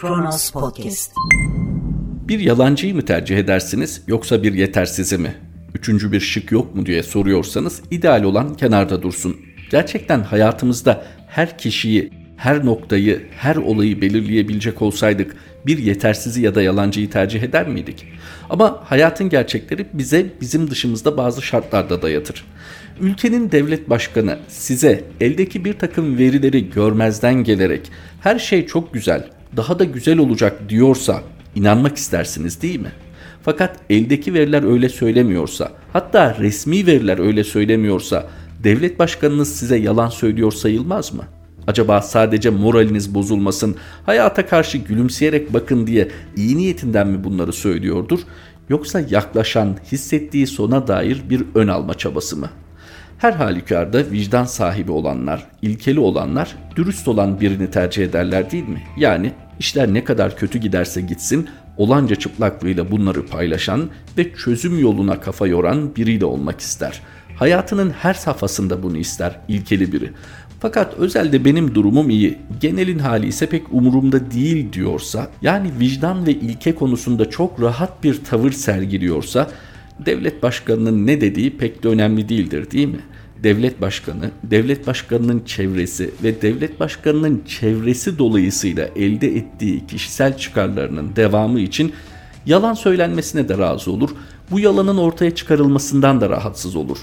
Kronos Podcast. Bir yalancıyı mı tercih edersiniz yoksa bir yetersizi mi? Üçüncü bir şık yok mu diye soruyorsanız ideal olan kenarda dursun. Gerçekten hayatımızda her kişiyi, her noktayı, her olayı belirleyebilecek olsaydık bir yetersizi ya da yalancıyı tercih eder miydik? Ama hayatın gerçekleri bize bizim dışımızda bazı şartlarda dayatır. Ülkenin devlet başkanı size eldeki bir takım verileri görmezden gelerek her şey çok güzel, daha da güzel olacak diyorsa inanmak istersiniz değil mi? Fakat eldeki veriler öyle söylemiyorsa, hatta resmi veriler öyle söylemiyorsa devlet başkanınız size yalan söylüyor sayılmaz mı? Acaba sadece moraliniz bozulmasın, hayata karşı gülümseyerek bakın diye iyi niyetinden mi bunları söylüyordur? Yoksa yaklaşan, hissettiği sona dair bir ön alma çabası mı? Her halükarda vicdan sahibi olanlar, ilkeli olanlar dürüst olan birini tercih ederler değil mi? Yani işler ne kadar kötü giderse gitsin olanca çıplaklığıyla bunları paylaşan ve çözüm yoluna kafa yoran biriyle olmak ister. Hayatının her safhasında bunu ister ilkeli biri. Fakat özelde benim durumum iyi, genelin hali ise pek umurumda değil diyorsa, yani vicdan ve ilke konusunda çok rahat bir tavır sergiliyorsa, devlet başkanının ne dediği pek de önemli değildir değil mi? Devlet başkanı, devlet başkanının çevresi ve devlet başkanının çevresi dolayısıyla elde ettiği kişisel çıkarlarının devamı için yalan söylenmesine de razı olur. Bu yalanın ortaya çıkarılmasından da rahatsız olur.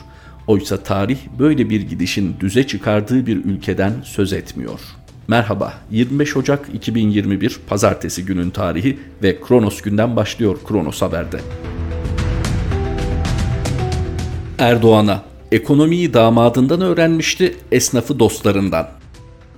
Oysa tarih böyle bir gidişin düze çıkardığı bir ülkeden söz etmiyor. Merhaba, 25 Ocak 2021 Pazartesi günün tarihi ve Kronos günden başlıyor Kronos Haber'de. Erdoğan'a ekonomiyi damadından öğrenmişti, esnafı dostlarından.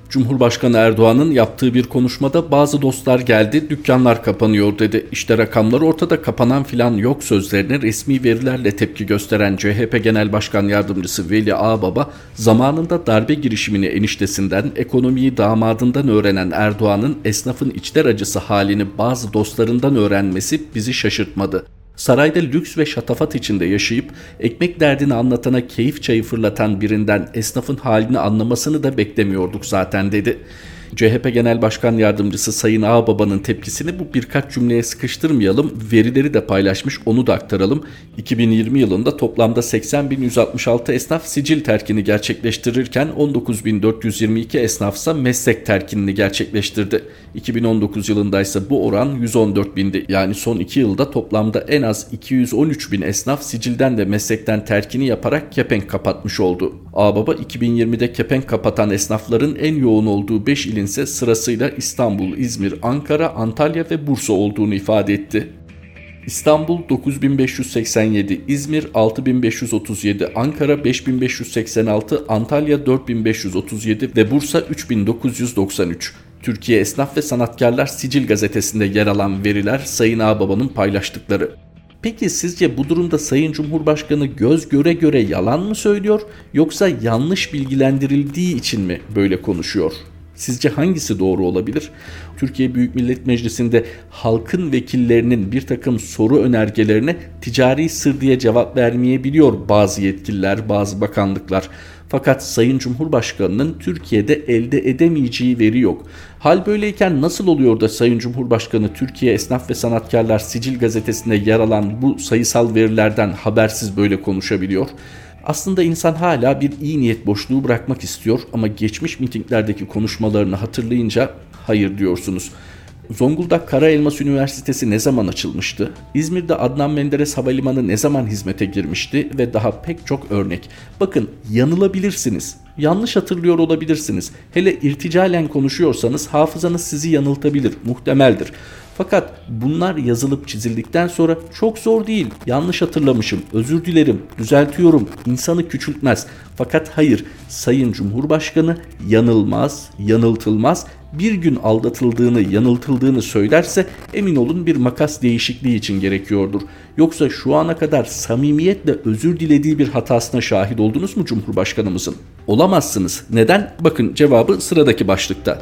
Cumhurbaşkanı Erdoğan'ın yaptığı bir konuşmada bazı dostlar geldi, dükkanlar kapanıyor dedi. İşte rakamlar ortada kapanan filan yok sözlerine resmi verilerle tepki gösteren CHP Genel Başkan Yardımcısı Veli Ağbaba, zamanında darbe girişimini eniştesinden, ekonomiyi damadından öğrenen Erdoğan'ın esnafın içler acısı halini bazı dostlarından öğrenmesi bizi şaşırtmadı. Sarayda lüks ve şatafat içinde yaşayıp ekmek derdini anlatana keyif çayı fırlatan birinden esnafın halini anlamasını da beklemiyorduk zaten dedi. CHP Genel Başkan Yardımcısı Sayın Ağbaba'nın tepkisini bu birkaç cümleye sıkıştırmayalım. Verileri de paylaşmış onu da aktaralım. 2020 yılında toplamda 80.166 esnaf sicil terkini gerçekleştirirken 19.422 esnaf ise meslek terkinini gerçekleştirdi. 2019 yılında ise bu oran 114.000'di. Yani son 2 yılda toplamda en az 213.000 esnaf sicilden ve meslekten terkini yaparak kepenk kapatmış oldu. Ağbaba 2020'de kepenk kapatan esnafların en yoğun olduğu 5 ilin ise sırasıyla İstanbul, İzmir, Ankara, Antalya ve Bursa olduğunu ifade etti. İstanbul 9587, İzmir 6537, Ankara 5586, Antalya 4537 ve Bursa 3993. Türkiye Esnaf ve Sanatkarlar Sicil gazetesinde yer alan veriler Sayın Ağbaba'nın paylaştıkları. Peki sizce bu durumda Sayın Cumhurbaşkanı göz göre göre yalan mı söylüyor yoksa yanlış bilgilendirildiği için mi böyle konuşuyor? Sizce hangisi doğru olabilir? Türkiye Büyük Millet Meclisi'nde halkın vekillerinin bir takım soru önergelerine ticari sır diye cevap vermeyebiliyor bazı yetkililer, bazı bakanlıklar. Fakat Sayın Cumhurbaşkanı'nın Türkiye'de elde edemeyeceği veri yok. Hal böyleyken nasıl oluyor da Sayın Cumhurbaşkanı Türkiye Esnaf ve Sanatkarlar Sicil gazetesinde yer alan bu sayısal verilerden habersiz böyle konuşabiliyor? Aslında insan hala bir iyi niyet boşluğu bırakmak istiyor ama geçmiş mitinglerdeki konuşmalarını hatırlayınca hayır diyorsunuz. Zonguldak Kara Elmas Üniversitesi ne zaman açılmıştı? İzmir'de Adnan Menderes Havalimanı ne zaman hizmete girmişti ve daha pek çok örnek. Bakın yanılabilirsiniz. Yanlış hatırlıyor olabilirsiniz. Hele irticalen konuşuyorsanız hafızanız sizi yanıltabilir, muhtemeldir. Fakat bunlar yazılıp çizildikten sonra çok zor değil. Yanlış hatırlamışım. Özür dilerim. Düzeltiyorum. İnsanı küçültmez. Fakat hayır. Sayın Cumhurbaşkanı yanılmaz, yanıltılmaz. Bir gün aldatıldığını, yanıltıldığını söylerse emin olun bir makas değişikliği için gerekiyordur. Yoksa şu ana kadar samimiyetle özür dilediği bir hatasına şahit oldunuz mu Cumhurbaşkanımızın? Olamazsınız. Neden? Bakın cevabı sıradaki başlıkta.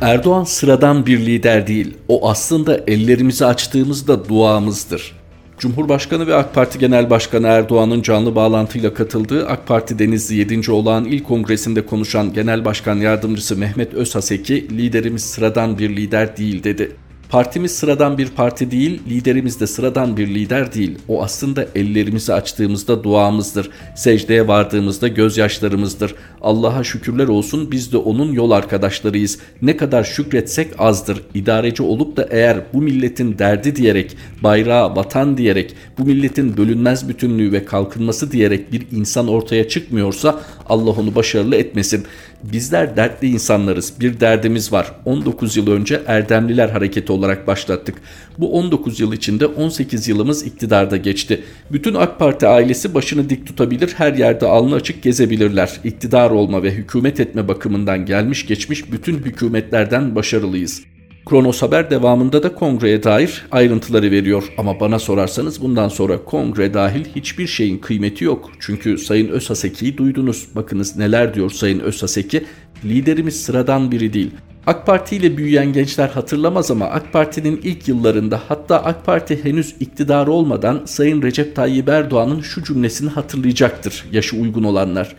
Erdoğan sıradan bir lider değil. O aslında ellerimizi açtığımızda duamızdır. Cumhurbaşkanı ve AK Parti Genel Başkanı Erdoğan'ın canlı bağlantıyla katıldığı AK Parti Denizli 7. Olağan İl Kongresi'nde konuşan Genel Başkan Yardımcısı Mehmet Özhaseki, liderimiz sıradan bir lider değil dedi. Partimiz sıradan bir parti değil, liderimiz de sıradan bir lider değil. O aslında ellerimizi açtığımızda duamızdır. Secdeye vardığımızda gözyaşlarımızdır. Allah'a şükürler olsun biz de onun yol arkadaşlarıyız. Ne kadar şükretsek azdır. İdareci olup da eğer bu milletin derdi diyerek, bayrağı, vatan diyerek, bu milletin bölünmez bütünlüğü ve kalkınması diyerek bir insan ortaya çıkmıyorsa Allah onu başarılı etmesin. Bizler dertli insanlarız. Bir derdimiz var. 19 yıl önce Erdemliler Hareketi olarak başlattık. Bu 19 yıl içinde 18 yılımız iktidarda geçti. Bütün AK Parti ailesi başını dik tutabilir, her yerde alnı açık gezebilirler. İktidar olma ve hükümet etme bakımından gelmiş geçmiş bütün hükümetlerden başarılıyız. Kronos Haber devamında da kongreye dair ayrıntıları veriyor. Ama bana sorarsanız bundan sonra kongre dahil hiçbir şeyin kıymeti yok. Çünkü Sayın Özhaseki'yi duydunuz. Bakınız neler diyor Sayın Özhaseki. Liderimiz sıradan biri değil. AK Parti ile büyüyen gençler hatırlamaz ama AK Parti'nin ilk yıllarında hatta AK Parti henüz iktidar olmadan Sayın Recep Tayyip Erdoğan'ın şu cümlesini hatırlayacaktır yaşı uygun olanlar.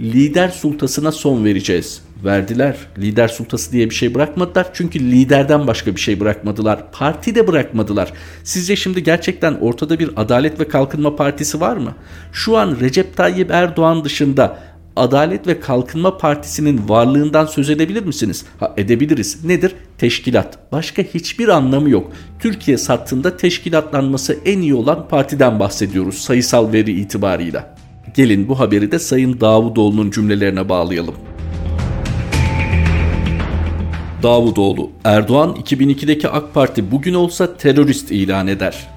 Lider sultasına son vereceğiz. Verdiler. Lider sultası diye bir şey bırakmadılar. Çünkü liderden başka bir şey bırakmadılar. Parti de bırakmadılar. Sizce şimdi gerçekten ortada bir Adalet ve Kalkınma Partisi var mı? Şu an Recep Tayyip Erdoğan dışında Adalet ve Kalkınma Partisi'nin varlığından söz edebilir misiniz? Ha edebiliriz. Nedir? Teşkilat. Başka hiçbir anlamı yok. Türkiye sattığında teşkilatlanması en iyi olan partiden bahsediyoruz sayısal veri itibarıyla. Gelin bu haberi de Sayın Davutoğlu'nun cümlelerine bağlayalım. Davutoğlu, Erdoğan 2002'deki AK Parti bugün olsa terörist ilan eder.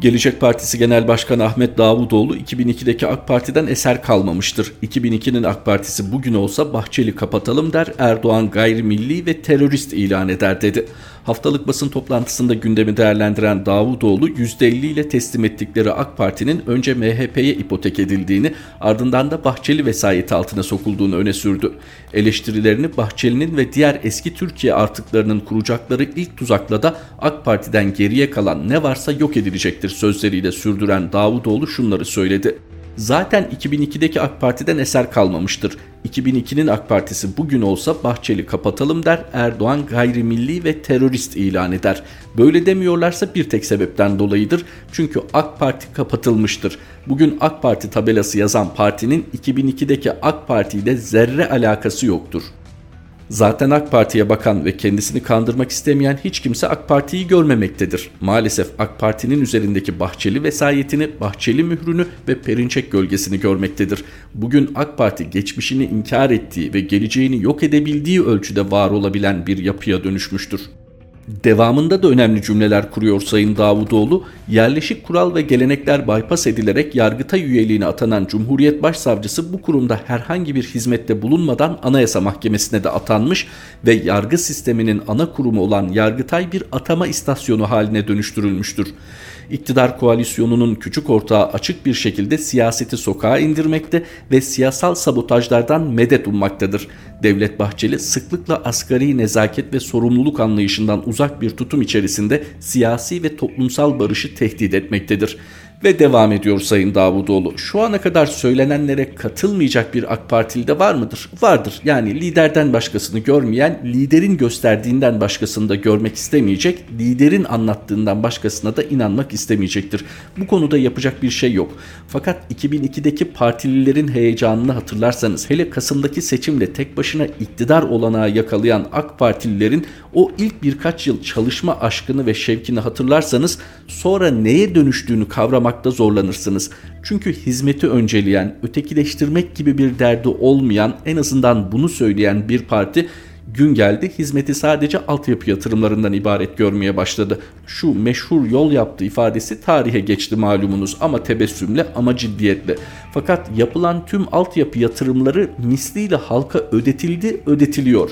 Gelecek Partisi Genel Başkanı Ahmet Davutoğlu 2002'deki AK Parti'den eser kalmamıştır. 2002'nin AK Partisi bugün olsa Bahçeli kapatalım der, Erdoğan gayrimilli ve terörist ilan eder dedi. Haftalık basın toplantısında gündemi değerlendiren Davutoğlu %50 ile teslim ettikleri AK Parti'nin önce MHP'ye ipotek edildiğini ardından da Bahçeli vesayeti altına sokulduğunu öne sürdü. Eleştirilerini Bahçeli'nin ve diğer eski Türkiye artıklarının kuracakları ilk tuzakla da AK Parti'den geriye kalan ne varsa yok edilecektir sözleriyle sürdüren Davutoğlu şunları söyledi. Zaten 2002'deki AK Parti'den eser kalmamıştır. 2002'nin AK Partisi bugün olsa Bahçeli kapatalım der, Erdoğan gayrimilli ve terörist ilan eder. Böyle demiyorlarsa bir tek sebepten dolayıdır. Çünkü AK Parti kapatılmıştır. Bugün AK Parti tabelası yazan partinin 2002'deki AK Parti ile zerre alakası yoktur. Zaten AK Parti'ye bakan ve kendisini kandırmak istemeyen hiç kimse AK Parti'yi görmemektedir. Maalesef AK Parti'nin üzerindeki Bahçeli vesayetini, Bahçeli mührünü ve Perinçek gölgesini görmektedir. Bugün AK Parti geçmişini inkar ettiği ve geleceğini yok edebildiği ölçüde var olabilen bir yapıya dönüşmüştür. Devamında da önemli cümleler kuruyor Sayın Davutoğlu. Yerleşik kural ve gelenekler bypass edilerek Yargıtay üyeliğine atanan Cumhuriyet Başsavcısı bu kurumda herhangi bir hizmette bulunmadan Anayasa Mahkemesi'ne de atanmış ve yargı sisteminin ana kurumu olan Yargıtay bir atama istasyonu haline dönüştürülmüştür iktidar koalisyonunun küçük ortağı açık bir şekilde siyaseti sokağa indirmekte ve siyasal sabotajlardan medet ummaktadır. Devlet Bahçeli sıklıkla asgari nezaket ve sorumluluk anlayışından uzak bir tutum içerisinde siyasi ve toplumsal barışı tehdit etmektedir. Ve devam ediyor Sayın Davutoğlu. Şu ana kadar söylenenlere katılmayacak bir AK Partili de var mıdır? Vardır. Yani liderden başkasını görmeyen, liderin gösterdiğinden başkasını da görmek istemeyecek, liderin anlattığından başkasına da inanmak istemeyecektir. Bu konuda yapacak bir şey yok. Fakat 2002'deki partililerin heyecanını hatırlarsanız, hele Kasım'daki seçimle tek başına iktidar olanağı yakalayan AK Partililerin o ilk birkaç yıl çalışma aşkını ve şevkini hatırlarsanız sonra neye dönüştüğünü kavramakta zorlanırsınız. Çünkü hizmeti önceleyen, ötekileştirmek gibi bir derdi olmayan, en azından bunu söyleyen bir parti gün geldi hizmeti sadece altyapı yatırımlarından ibaret görmeye başladı. Şu meşhur yol yaptı ifadesi tarihe geçti malumunuz ama tebessümle ama ciddiyetle. Fakat yapılan tüm altyapı yatırımları misliyle halka ödetildi, ödetiliyor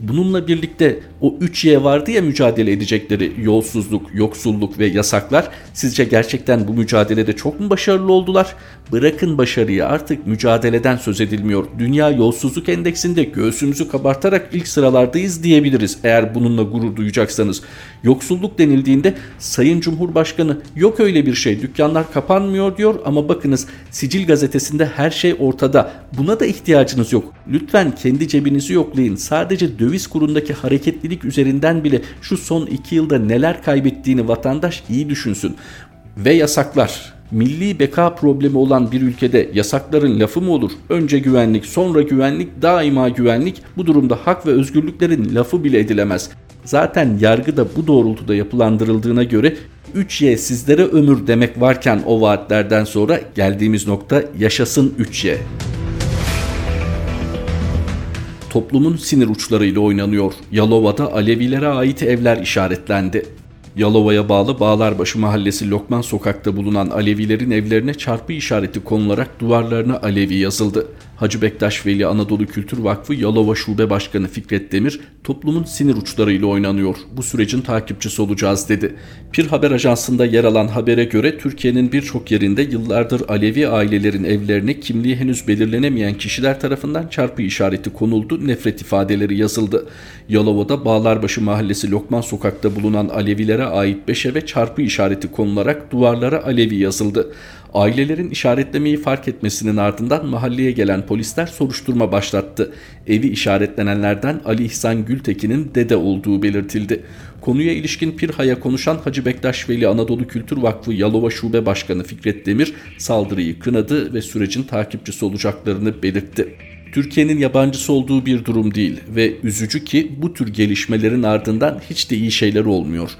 Bununla birlikte o 3Y vardı ya mücadele edecekleri yolsuzluk, yoksulluk ve yasaklar. Sizce gerçekten bu mücadelede çok mu başarılı oldular? Bırakın başarıyı artık mücadeleden söz edilmiyor. Dünya yolsuzluk endeksinde göğsümüzü kabartarak ilk sıralardayız diyebiliriz eğer bununla gurur duyacaksanız. Yoksulluk denildiğinde Sayın Cumhurbaşkanı yok öyle bir şey dükkanlar kapanmıyor diyor ama bakınız Sicil gazetesinde her şey ortada. Buna da ihtiyacınız yok. Lütfen kendi cebinizi yoklayın. Sadece döviz kurundaki hareketlilik üzerinden bile şu son iki yılda neler kaybettiğini vatandaş iyi düşünsün. Ve yasaklar milli beka problemi olan bir ülkede yasakların lafı mı olur? Önce güvenlik, sonra güvenlik, daima güvenlik. Bu durumda hak ve özgürlüklerin lafı bile edilemez. Zaten yargı da bu doğrultuda yapılandırıldığına göre 3Y sizlere ömür demek varken o vaatlerden sonra geldiğimiz nokta yaşasın 3Y. Toplumun sinir uçlarıyla oynanıyor. Yalova'da Alevilere ait evler işaretlendi. Yalova'ya bağlı Bağlarbaşı Mahallesi Lokman Sokak'ta bulunan Alevilerin evlerine çarpı işareti konularak duvarlarına Alevi yazıldı. Hacı Bektaş Veli Anadolu Kültür Vakfı Yalova Şube Başkanı Fikret Demir, toplumun sinir uçlarıyla oynanıyor. Bu sürecin takipçisi olacağız dedi. Pir Haber Ajansı'nda yer alan habere göre Türkiye'nin birçok yerinde yıllardır Alevi ailelerin evlerine kimliği henüz belirlenemeyen kişiler tarafından çarpı işareti konuldu, nefret ifadeleri yazıldı. Yalova'da Bağlarbaşı Mahallesi Lokman Sokak'ta bulunan Alevilere ait 5 eve çarpı işareti konularak duvarlara Alevi yazıldı. Ailelerin işaretlemeyi fark etmesinin ardından mahalleye gelen polisler soruşturma başlattı. Evi işaretlenenlerden Ali İhsan Gültekin'in dede olduğu belirtildi. Konuya ilişkin Pirha'ya konuşan Hacı Bektaş Veli Anadolu Kültür Vakfı Yalova Şube Başkanı Fikret Demir saldırıyı kınadı ve sürecin takipçisi olacaklarını belirtti. Türkiye'nin yabancısı olduğu bir durum değil ve üzücü ki bu tür gelişmelerin ardından hiç de iyi şeyler olmuyor.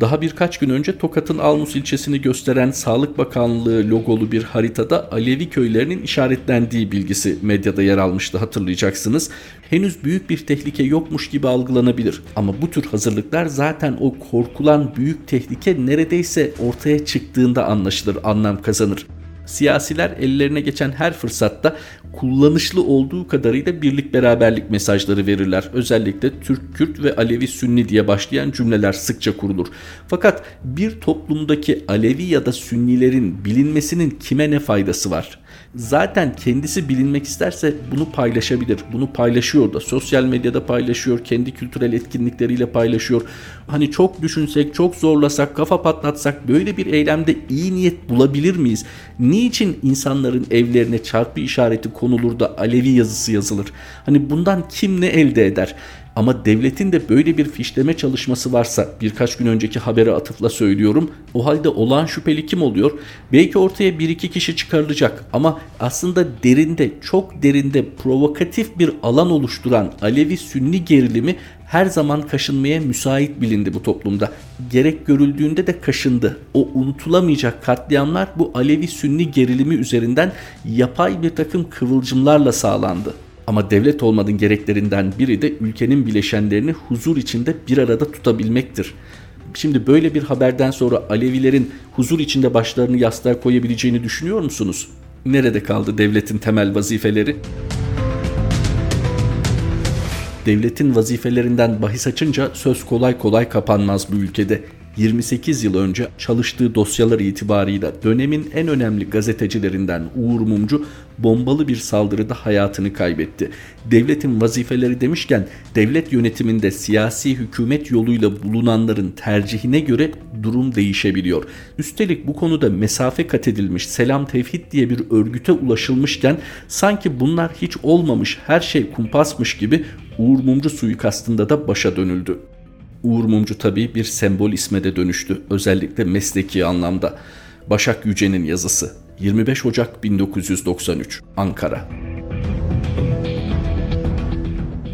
Daha birkaç gün önce Tokat'ın Almus ilçesini gösteren Sağlık Bakanlığı logolu bir haritada Alevi köylerinin işaretlendiği bilgisi medyada yer almıştı hatırlayacaksınız. Henüz büyük bir tehlike yokmuş gibi algılanabilir ama bu tür hazırlıklar zaten o korkulan büyük tehlike neredeyse ortaya çıktığında anlaşılır, anlam kazanır. Siyasiler ellerine geçen her fırsatta kullanışlı olduğu kadarıyla birlik beraberlik mesajları verirler. Özellikle Türk, Kürt ve Alevi Sünni diye başlayan cümleler sıkça kurulur. Fakat bir toplumdaki Alevi ya da Sünnilerin bilinmesinin kime ne faydası var? Zaten kendisi bilinmek isterse bunu paylaşabilir. Bunu paylaşıyor da sosyal medyada paylaşıyor, kendi kültürel etkinlikleriyle paylaşıyor. Hani çok düşünsek, çok zorlasak, kafa patlatsak böyle bir eylemde iyi niyet bulabilir miyiz? Niçin insanların evlerine çarpı işareti konulur da Alevi yazısı yazılır? Hani bundan kim ne elde eder? Ama devletin de böyle bir fişleme çalışması varsa birkaç gün önceki habere atıfla söylüyorum. O halde olan şüpheli kim oluyor? Belki ortaya bir iki kişi çıkarılacak ama aslında derinde çok derinde provokatif bir alan oluşturan Alevi Sünni gerilimi her zaman kaşınmaya müsait bilindi bu toplumda. Gerek görüldüğünde de kaşındı. O unutulamayacak katliamlar bu Alevi Sünni gerilimi üzerinden yapay bir takım kıvılcımlarla sağlandı. Ama devlet olmanın gereklerinden biri de ülkenin bileşenlerini huzur içinde bir arada tutabilmektir. Şimdi böyle bir haberden sonra Alevilerin huzur içinde başlarını yastığa koyabileceğini düşünüyor musunuz? Nerede kaldı devletin temel vazifeleri? Devletin vazifelerinden bahis açınca söz kolay kolay kapanmaz bu ülkede. 28 yıl önce çalıştığı dosyalar itibarıyla dönemin en önemli gazetecilerinden Uğur Mumcu bombalı bir saldırıda hayatını kaybetti. Devletin vazifeleri demişken devlet yönetiminde siyasi hükümet yoluyla bulunanların tercihine göre durum değişebiliyor. Üstelik bu konuda mesafe kat edilmiş Selam Tevhid diye bir örgüte ulaşılmışken sanki bunlar hiç olmamış her şey kumpasmış gibi Uğur Mumcu suikastında da başa dönüldü. Uğur Mumcu tabii bir sembol isme de dönüştü. Özellikle mesleki anlamda. Başak Yüce'nin yazısı. 25 Ocak 1993 Ankara.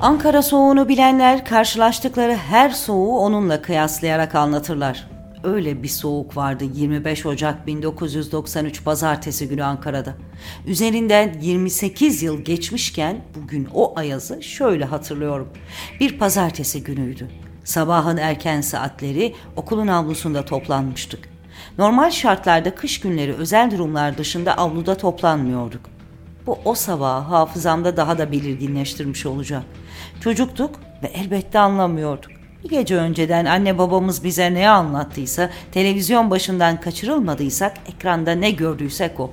Ankara soğuğunu bilenler karşılaştıkları her soğuğu onunla kıyaslayarak anlatırlar. Öyle bir soğuk vardı 25 Ocak 1993 pazartesi günü Ankara'da. Üzerinden 28 yıl geçmişken bugün o ayazı şöyle hatırlıyorum. Bir pazartesi günüydü. Sabahın erken saatleri okulun avlusunda toplanmıştık. Normal şartlarda kış günleri özel durumlar dışında avluda toplanmıyorduk. Bu o sabahı hafızamda daha da belirginleştirmiş olacak. Çocuktuk, ve elbette anlamıyorduk. Bir gece önceden anne babamız bize ne anlattıysa, televizyon başından kaçırılmadıysak, ekranda ne gördüysek o.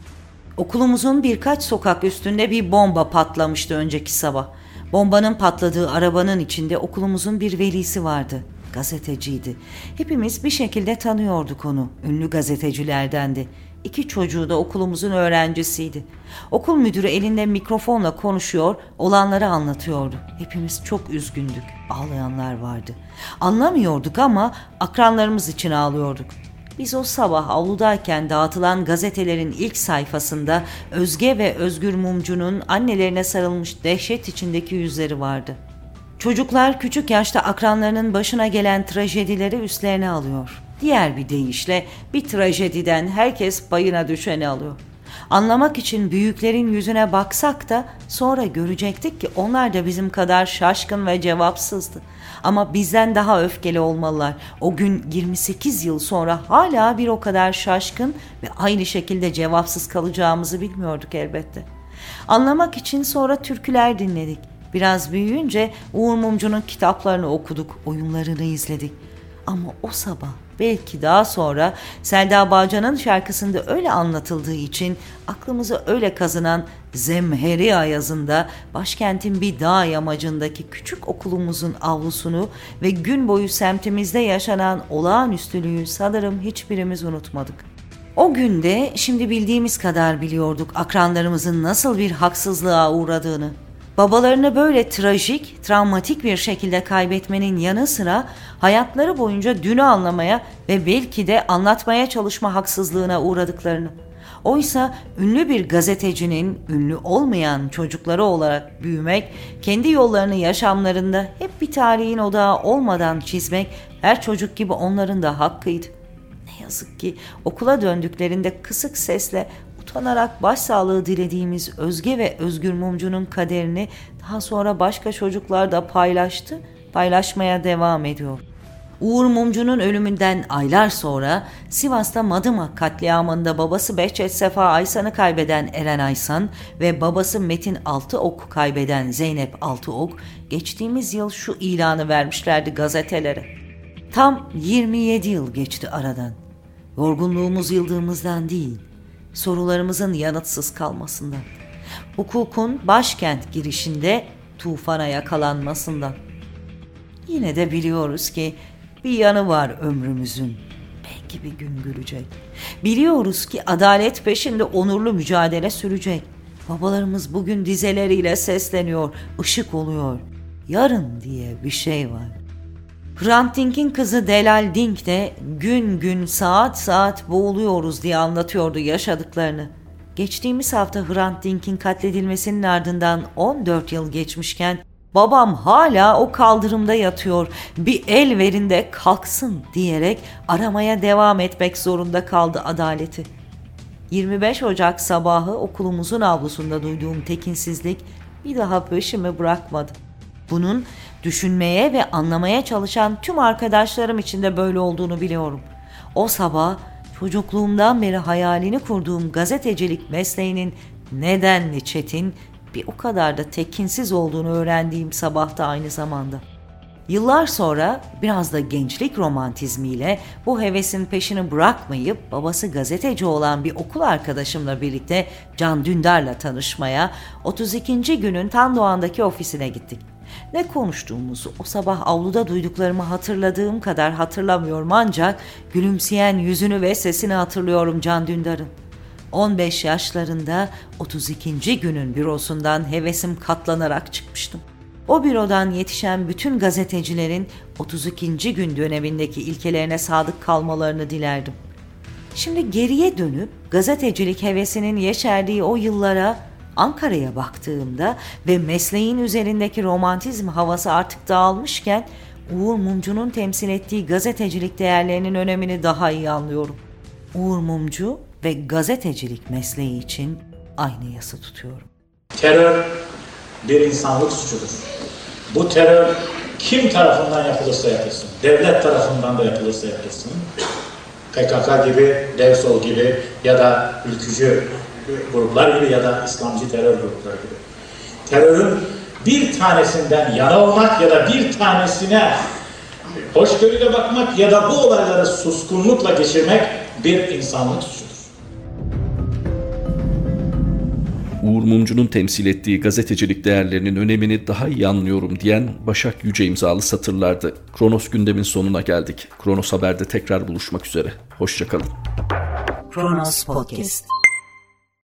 Okulumuzun birkaç sokak üstünde bir bomba patlamıştı önceki sabah. Bombanın patladığı arabanın içinde okulumuzun bir velisi vardı. Gazeteciydi. Hepimiz bir şekilde tanıyorduk onu. Ünlü gazetecilerdendi. İki çocuğu da okulumuzun öğrencisiydi. Okul müdürü elinde mikrofonla konuşuyor, olanları anlatıyordu. Hepimiz çok üzgündük. Ağlayanlar vardı. Anlamıyorduk ama akranlarımız için ağlıyorduk. Biz o sabah avludayken dağıtılan gazetelerin ilk sayfasında Özge ve Özgür Mumcu'nun annelerine sarılmış dehşet içindeki yüzleri vardı. Çocuklar küçük yaşta akranlarının başına gelen trajedileri üstlerine alıyor. Diğer bir deyişle bir trajediden herkes payına düşeni alıyor. Anlamak için büyüklerin yüzüne baksak da sonra görecektik ki onlar da bizim kadar şaşkın ve cevapsızdı. Ama bizden daha öfkeli olmalılar. O gün 28 yıl sonra hala bir o kadar şaşkın ve aynı şekilde cevapsız kalacağımızı bilmiyorduk elbette. Anlamak için sonra türküler dinledik. Biraz büyüyünce Uğur Mumcu'nun kitaplarını okuduk, oyunlarını izledik. Ama o sabah belki daha sonra Selda Bağcan'ın şarkısında öyle anlatıldığı için aklımıza öyle kazınan Zemheri Ayazı'nda başkentin bir dağ yamacındaki küçük okulumuzun avlusunu ve gün boyu semtimizde yaşanan olağanüstülüğü sanırım hiçbirimiz unutmadık. O günde şimdi bildiğimiz kadar biliyorduk akranlarımızın nasıl bir haksızlığa uğradığını. Babalarını böyle trajik, travmatik bir şekilde kaybetmenin yanı sıra hayatları boyunca dünü anlamaya ve belki de anlatmaya çalışma haksızlığına uğradıklarını. Oysa ünlü bir gazetecinin ünlü olmayan çocukları olarak büyümek, kendi yollarını yaşamlarında hep bir tarihin odağı olmadan çizmek her çocuk gibi onların da hakkıydı. Ne yazık ki okula döndüklerinde kısık sesle utanarak başsağlığı dilediğimiz Özge ve Özgür Mumcu'nun kaderini daha sonra başka çocuklar da paylaştı, paylaşmaya devam ediyor. Uğur Mumcu'nun ölümünden aylar sonra Sivas'ta Madımak katliamında babası Behçet Sefa Aysan'ı kaybeden Eren Aysan ve babası Metin Altıok kaybeden Zeynep Altıok geçtiğimiz yıl şu ilanı vermişlerdi gazetelere. Tam 27 yıl geçti aradan. Yorgunluğumuz yıldığımızdan değil, sorularımızın yanıtsız kalmasından. Hukukun başkent girişinde tufana yakalanmasından. Yine de biliyoruz ki bir yanı var ömrümüzün. Belki bir gün gülecek. Biliyoruz ki adalet peşinde onurlu mücadele sürecek. Babalarımız bugün dizeleriyle sesleniyor, ışık oluyor. Yarın diye bir şey var. Hrant Dink'in kızı Delal Dink de gün gün saat saat boğuluyoruz diye anlatıyordu yaşadıklarını. Geçtiğimiz hafta Hrant Dink'in katledilmesinin ardından 14 yıl geçmişken babam hala o kaldırımda yatıyor bir el verin de kalksın diyerek aramaya devam etmek zorunda kaldı adaleti. 25 Ocak sabahı okulumuzun avlusunda duyduğum tekinsizlik bir daha peşimi bırakmadı. Bunun düşünmeye ve anlamaya çalışan tüm arkadaşlarım için de böyle olduğunu biliyorum. O sabah çocukluğumdan beri hayalini kurduğum gazetecilik mesleğinin nedenli çetin, bir o kadar da tekinsiz olduğunu öğrendiğim sabahta aynı zamanda. Yıllar sonra biraz da gençlik romantizmiyle bu hevesin peşini bırakmayıp babası gazeteci olan bir okul arkadaşımla birlikte Can Dündar'la tanışmaya 32. günün Tan Doğan'daki ofisine gittik. Ne konuştuğumuzu o sabah avluda duyduklarımı hatırladığım kadar hatırlamıyorum ancak gülümseyen yüzünü ve sesini hatırlıyorum Can Dündar'ın. 15 yaşlarında 32. günün bürosundan hevesim katlanarak çıkmıştım. O bürodan yetişen bütün gazetecilerin 32. gün dönemindeki ilkelerine sadık kalmalarını dilerdim. Şimdi geriye dönüp gazetecilik hevesinin yeşerdiği o yıllara Ankara'ya baktığımda ve mesleğin üzerindeki romantizm havası artık dağılmışken Uğur Mumcu'nun temsil ettiği gazetecilik değerlerinin önemini daha iyi anlıyorum. Uğur Mumcu ve gazetecilik mesleği için aynı yası tutuyorum. Terör bir insanlık suçudur. Bu terör kim tarafından yapılırsa yapılsın, devlet tarafından da yapılırsa yapılsın, PKK gibi, DevSol gibi ya da ülkücü gruplar gibi ya da İslamcı terör grupları gibi. Terörün bir tanesinden yana olmak ya da bir tanesine hoşgörüyle bakmak ya da bu olayları suskunlukla geçirmek bir insanlık suçudur. Uğur Mumcu'nun temsil ettiği gazetecilik değerlerinin önemini daha iyi anlıyorum diyen Başak Yüce imzalı satırlardı. Kronos gündemin sonuna geldik. Kronos Haber'de tekrar buluşmak üzere. Hoşçakalın. Kronos Podcast